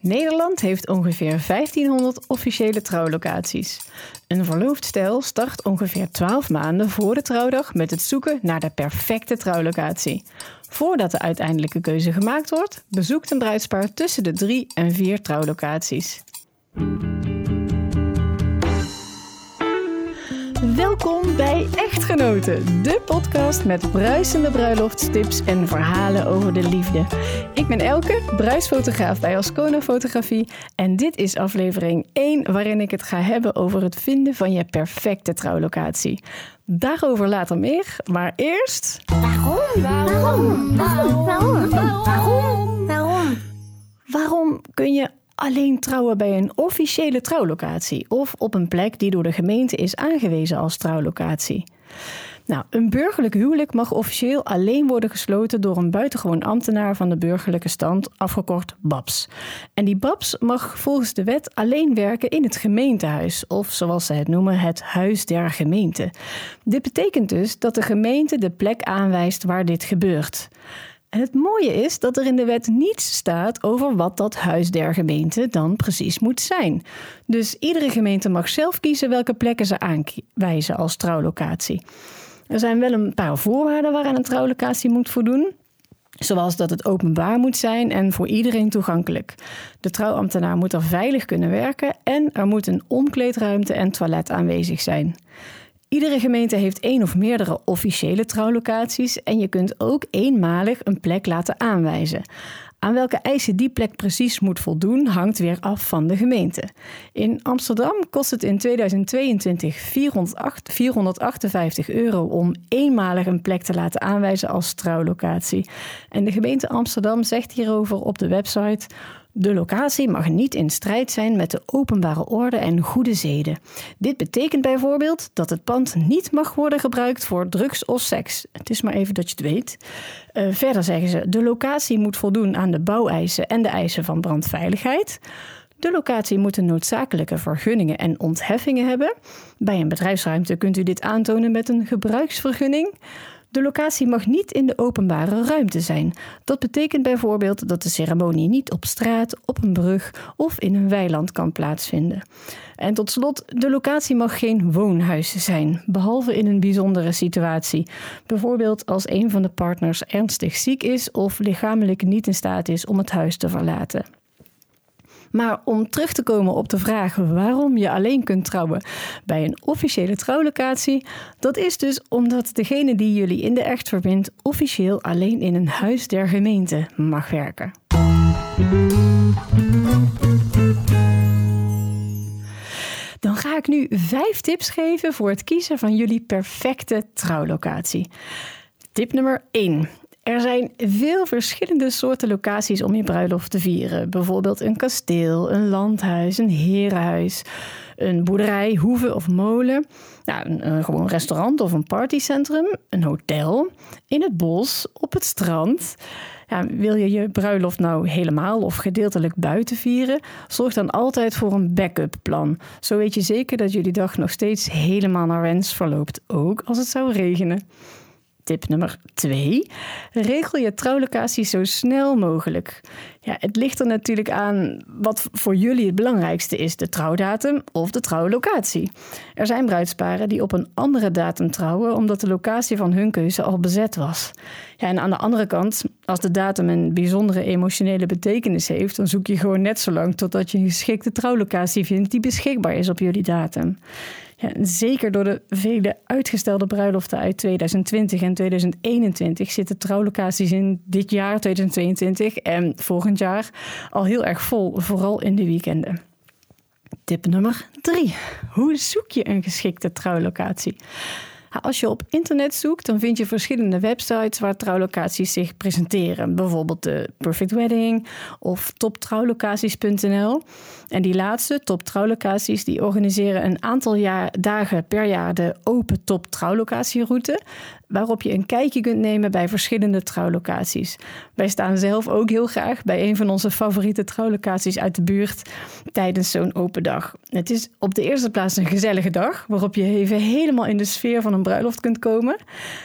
Nederland heeft ongeveer 1500 officiële trouwlocaties. Een verloofd stel start ongeveer 12 maanden voor de trouwdag met het zoeken naar de perfecte trouwlocatie. Voordat de uiteindelijke keuze gemaakt wordt, bezoekt een bruidspaar tussen de drie en vier trouwlocaties. Welkom bij Echtgenoten, de podcast met bruisende bruiloftstips en verhalen over de liefde. Ik ben Elke, bruisfotograaf bij Ascona Fotografie en dit is aflevering 1 waarin ik het ga hebben over het vinden van je perfecte trouwlocatie. Daarover later meer, maar eerst... Waarom? Waarom? Waarom? Waarom? Waarom? Waarom? Waarom kun je alleen trouwen bij een officiële trouwlocatie of op een plek die door de gemeente is aangewezen als trouwlocatie. Nou, een burgerlijk huwelijk mag officieel alleen worden gesloten door een buitengewoon ambtenaar van de burgerlijke stand, afgekort BABS. En die BABS mag volgens de wet alleen werken in het gemeentehuis, of zoals ze het noemen, het Huis der Gemeente. Dit betekent dus dat de gemeente de plek aanwijst waar dit gebeurt. En het mooie is dat er in de wet niets staat over wat dat huis der gemeente dan precies moet zijn. Dus iedere gemeente mag zelf kiezen welke plekken ze aanwijzen als trouwlocatie. Er zijn wel een paar voorwaarden waaraan een trouwlocatie moet voldoen. Zoals dat het openbaar moet zijn en voor iedereen toegankelijk. De trouwambtenaar moet er veilig kunnen werken en er moet een omkleedruimte en toilet aanwezig zijn. Iedere gemeente heeft één of meerdere officiële trouwlocaties en je kunt ook eenmalig een plek laten aanwijzen. Aan welke eisen die plek precies moet voldoen, hangt weer af van de gemeente. In Amsterdam kost het in 2022 458 euro om eenmalig een plek te laten aanwijzen als trouwlocatie. En de gemeente Amsterdam zegt hierover op de website. De locatie mag niet in strijd zijn met de openbare orde en goede zeden. Dit betekent bijvoorbeeld dat het pand niet mag worden gebruikt voor drugs of seks. Het is maar even dat je het weet. Uh, verder zeggen ze: de locatie moet voldoen aan de bouweisen en de eisen van brandveiligheid. De locatie moet een noodzakelijke vergunningen en ontheffingen hebben. Bij een bedrijfsruimte kunt u dit aantonen met een gebruiksvergunning. De locatie mag niet in de openbare ruimte zijn. Dat betekent bijvoorbeeld dat de ceremonie niet op straat, op een brug of in een weiland kan plaatsvinden. En tot slot, de locatie mag geen woonhuis zijn, behalve in een bijzondere situatie. Bijvoorbeeld als een van de partners ernstig ziek is of lichamelijk niet in staat is om het huis te verlaten. Maar om terug te komen op de vraag waarom je alleen kunt trouwen bij een officiële trouwlocatie, dat is dus omdat degene die jullie in de echt verbindt officieel alleen in een huis der gemeente mag werken. Dan ga ik nu vijf tips geven voor het kiezen van jullie perfecte trouwlocatie. Tip nummer 1. Er zijn veel verschillende soorten locaties om je bruiloft te vieren. Bijvoorbeeld een kasteel, een landhuis, een herenhuis, een boerderij, hoeve of molen. Nou, een, gewoon restaurant of een partycentrum, een hotel, in het bos, op het strand. Ja, wil je je bruiloft nou helemaal of gedeeltelijk buiten vieren? Zorg dan altijd voor een backup plan. Zo weet je zeker dat jullie dag nog steeds helemaal naar wens verloopt, ook als het zou regenen. Tip nummer 2. Regel je trouwlocatie zo snel mogelijk. Ja, het ligt er natuurlijk aan wat voor jullie het belangrijkste is: de trouwdatum of de trouwlocatie. Er zijn bruidsparen die op een andere datum trouwen omdat de locatie van hun keuze al bezet was. Ja, en aan de andere kant, als de datum een bijzondere emotionele betekenis heeft, dan zoek je gewoon net zo lang totdat je een geschikte trouwlocatie vindt die beschikbaar is op jullie datum. Zeker door de vele uitgestelde bruiloften uit 2020 en 2021 zitten trouwlocaties in dit jaar 2022 en volgend jaar al heel erg vol, vooral in de weekenden. Tip nummer 3. Hoe zoek je een geschikte trouwlocatie? Als je op internet zoekt, dan vind je verschillende websites waar trouwlocaties zich presenteren. Bijvoorbeeld de Perfect Wedding of toptrouwlocaties.nl. En die laatste, Top Trouwlocaties, die organiseren een aantal jaar, dagen per jaar de open top trouwlocatieroute. Waarop je een kijkje kunt nemen bij verschillende trouwlocaties. Wij staan zelf ook heel graag bij een van onze favoriete trouwlocaties uit de buurt tijdens zo'n open dag. Het is op de eerste plaats een gezellige dag waarop je even helemaal in de sfeer van een bruiloft kunt komen.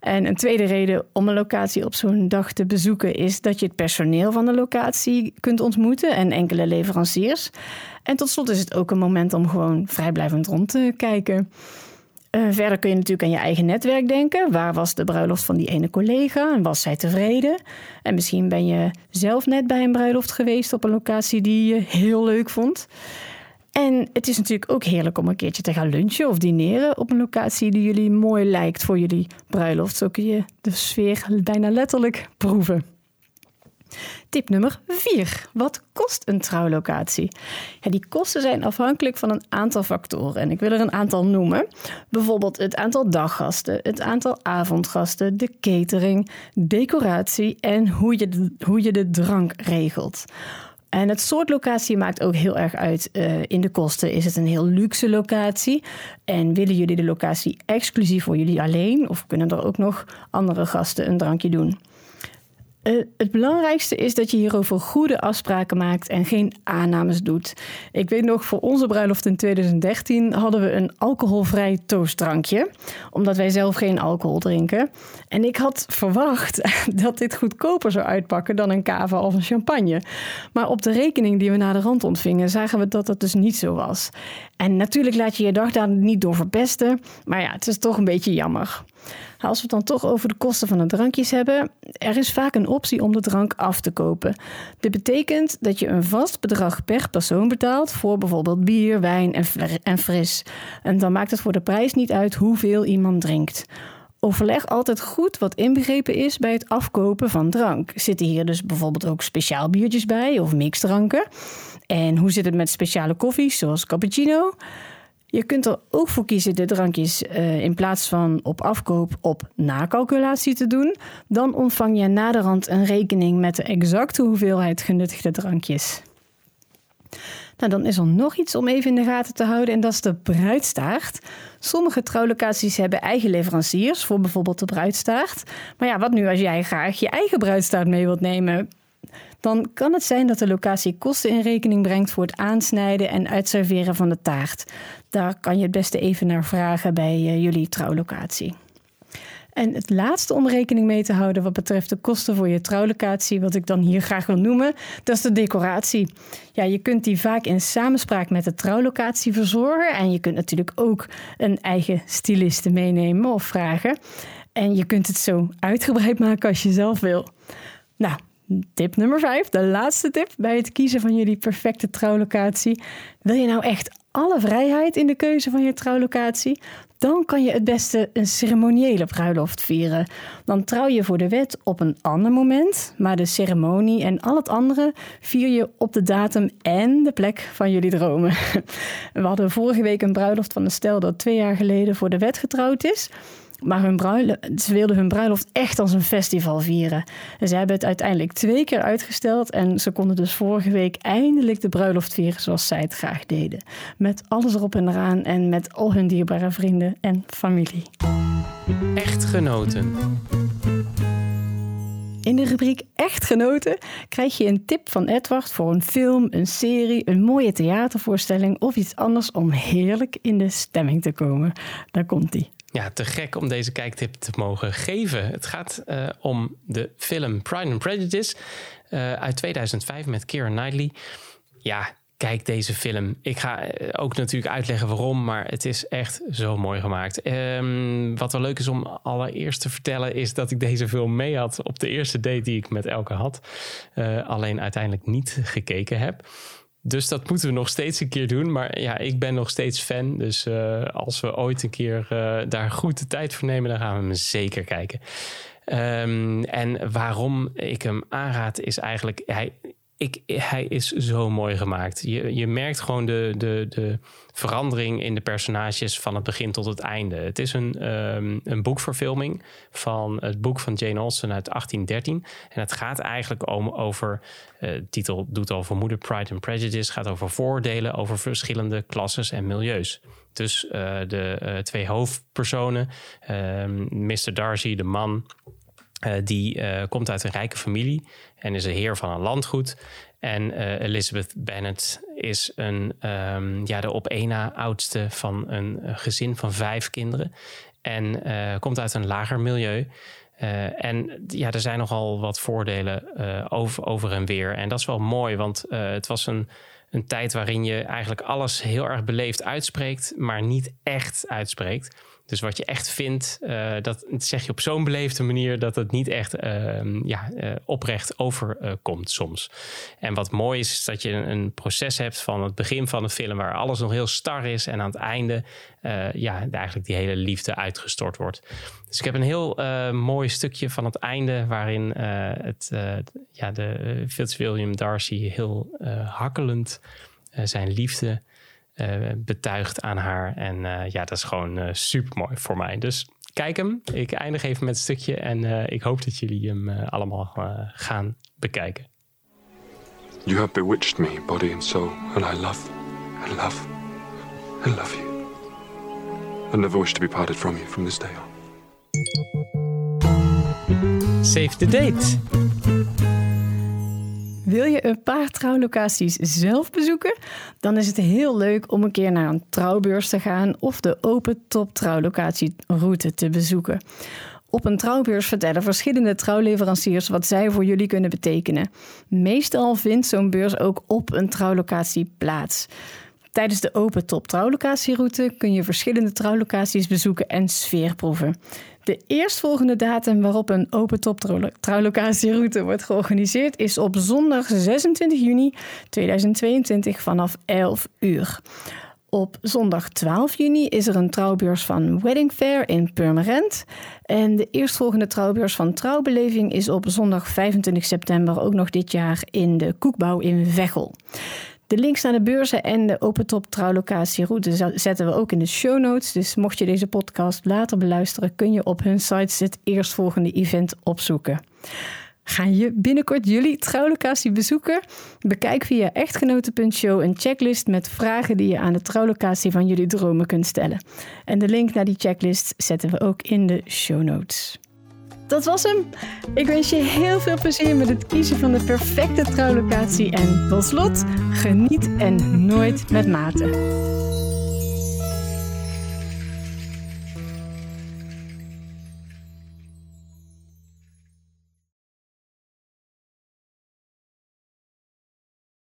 En een tweede reden om een locatie op zo'n dag te bezoeken is dat je het personeel van de locatie kunt ontmoeten en enkele leveranciers. En tot slot is het ook een moment om gewoon vrijblijvend rond te kijken. Uh, verder kun je natuurlijk aan je eigen netwerk denken. Waar was de bruiloft van die ene collega en was zij tevreden? En misschien ben je zelf net bij een bruiloft geweest op een locatie die je heel leuk vond. En het is natuurlijk ook heerlijk om een keertje te gaan lunchen of dineren op een locatie die jullie mooi lijkt voor jullie bruiloft. Zo kun je de sfeer bijna letterlijk proeven. Tip nummer 4. Wat kost een trouwlocatie? Ja, die kosten zijn afhankelijk van een aantal factoren. En ik wil er een aantal noemen. Bijvoorbeeld het aantal daggasten, het aantal avondgasten, de catering, decoratie en hoe je de, hoe je de drank regelt. En het soort locatie maakt ook heel erg uit uh, in de kosten. Is het een heel luxe locatie? En willen jullie de locatie exclusief voor jullie alleen? Of kunnen er ook nog andere gasten een drankje doen? Uh, het belangrijkste is dat je hierover goede afspraken maakt en geen aannames doet. Ik weet nog, voor onze bruiloft in 2013 hadden we een alcoholvrij toastdrankje, omdat wij zelf geen alcohol drinken. En ik had verwacht dat dit goedkoper zou uitpakken dan een cava of een champagne. Maar op de rekening die we na de rand ontvingen, zagen we dat dat dus niet zo was. En natuurlijk laat je je dag daar niet door verpesten, maar ja, het is toch een beetje jammer. Als we het dan toch over de kosten van de drankjes hebben, er is vaak een optie om de drank af te kopen. Dit betekent dat je een vast bedrag per persoon betaalt voor bijvoorbeeld bier, wijn en fris. En dan maakt het voor de prijs niet uit hoeveel iemand drinkt. Overleg altijd goed wat inbegrepen is bij het afkopen van drank. Zitten hier dus bijvoorbeeld ook speciaal biertjes bij of mixdranken? En hoe zit het met speciale koffies zoals cappuccino? Je kunt er ook voor kiezen de drankjes uh, in plaats van op afkoop op nakalculatie te doen. Dan ontvang je naderhand een rekening met de exacte hoeveelheid genuttigde drankjes. Nou, dan is er nog iets om even in de gaten te houden en dat is de bruidstaart. Sommige trouwlocaties hebben eigen leveranciers voor bijvoorbeeld de bruidstaart. Maar ja, wat nu als jij graag je eigen bruidstaart mee wilt nemen? Dan kan het zijn dat de locatie kosten in rekening brengt voor het aansnijden en uitserveren van de taart. Daar kan je het beste even naar vragen bij eh, jullie trouwlocatie. En het laatste om rekening mee te houden wat betreft de kosten voor je trouwlocatie, wat ik dan hier graag wil noemen, dat is de decoratie. Ja, je kunt die vaak in samenspraak met de trouwlocatie verzorgen en je kunt natuurlijk ook een eigen styliste meenemen of vragen. En je kunt het zo uitgebreid maken als je zelf wil. Nou, Tip nummer 5, de laatste tip bij het kiezen van jullie perfecte trouwlocatie. Wil je nou echt alle vrijheid in de keuze van je trouwlocatie? Dan kan je het beste een ceremoniële bruiloft vieren. Dan trouw je voor de wet op een ander moment, maar de ceremonie en al het andere vier je op de datum en de plek van jullie dromen. We hadden vorige week een bruiloft van een stel dat twee jaar geleden voor de wet getrouwd is. Maar hun ze wilden hun bruiloft echt als een festival vieren. En ze hebben het uiteindelijk twee keer uitgesteld. En ze konden dus vorige week eindelijk de bruiloft vieren zoals zij het graag deden. Met alles erop en eraan en met al hun dierbare vrienden en familie. Echtgenoten. In de rubriek Echtgenoten krijg je een tip van Edward voor een film, een serie, een mooie theatervoorstelling of iets anders om heerlijk in de stemming te komen. Daar komt hij ja, te gek om deze kijktip te mogen geven. Het gaat uh, om de film Pride and Prejudice uh, uit 2005 met Keira Knightley. Ja, kijk deze film. Ik ga eh, ook natuurlijk uitleggen waarom, maar het is echt zo mooi gemaakt. Um, wat wel leuk is om allereerst te vertellen, is dat ik deze film mee had op de eerste date die ik met Elke had. Uh, alleen uiteindelijk niet gekeken heb. Dus dat moeten we nog steeds een keer doen. Maar ja, ik ben nog steeds fan. Dus uh, als we ooit een keer daar goed de tijd voor nemen, dan gaan we hem zeker kijken. Um, en waarom ik hem aanraad, is eigenlijk. Hij, ik, hij is zo mooi gemaakt. Je, je merkt gewoon de, de, de verandering in de personages van het begin tot het einde. Het is een, um, een boekverfilming van het boek van Jane Austen uit 1813. En het gaat eigenlijk om over, de titel doet al vermoeden, Pride and Prejudice, gaat over voordelen over verschillende klasses en milieus. Dus uh, de uh, twee hoofdpersonen, Mr. Darcy, de man, uh, die uh, komt uit een rijke familie en is een heer van een landgoed. En uh, Elizabeth Bennet is een, um, ja, de op één na oudste van een gezin van vijf kinderen. En komt uit een lager milieu. en ja, er zijn nogal wat voordelen over, over en weer. En dat is wel mooi, want het was een, een tijd waarin je eigenlijk alles heel erg beleefd uitspreekt, maar niet echt uitspreekt. Dus wat je echt vindt, uh, dat zeg je op zo'n beleefde manier dat het niet echt uh, ja, uh, oprecht overkomt soms. En wat mooi is, is dat je een, een, proces hebt van het begin van de film waar alles nog heel star is en aan het einde ja, eigenlijk die hele liefde uitgestort wordt. Dus ik heb een heel mooi stukje van het einde waarin het, ja, de Fitzwilliam Darcy heel hakkelend zijn liefde uh, betuigt aan haar. En uh, ja, dat is gewoon uh, super mooi voor mij. Dus kijk hem. Ik eindig even met een stukje en ik hoop dat jullie hem allemaal gaan bekijken. You have bewitched me, body and soul, and I love, I love, I love you. I never wish to be parted from you from this day on. Save the date. Wil je een paar trouwlocaties zelf bezoeken? Dan is het heel leuk om een keer naar een trouwbeurs te gaan of de Open Top Trouwlocatieroute te bezoeken. Op een trouwbeurs vertellen verschillende trouwleveranciers wat zij voor jullie kunnen betekenen. Meestal vindt zo'n beurs ook op een trouwlocatie plaats. Tijdens de Open Top Trouwlocatieroute kun je verschillende trouwlocaties bezoeken en sfeerproeven. De eerstvolgende datum waarop een open top trouwlocatieroute wordt georganiseerd is op zondag 26 juni 2022 vanaf 11 uur. Op zondag 12 juni is er een trouwbeurs van Wedding Fair in Purmerend. En de eerstvolgende trouwbeurs van Trouwbeleving is op zondag 25 september ook nog dit jaar in de Koekbouw in Veghel. De links naar de beurzen en de Open Top trouwlocatieroute zetten we ook in de show notes. Dus mocht je deze podcast later beluisteren, kun je op hun sites het eerstvolgende event opzoeken. Ga je binnenkort jullie trouwlocatie bezoeken? Bekijk via echtgenoten.show een checklist met vragen die je aan de trouwlocatie van jullie dromen kunt stellen. En de link naar die checklist zetten we ook in de show notes. Dat was hem. Ik wens je heel veel plezier met het kiezen van de perfecte trouwlocatie. En tot slot, geniet en nooit met mate.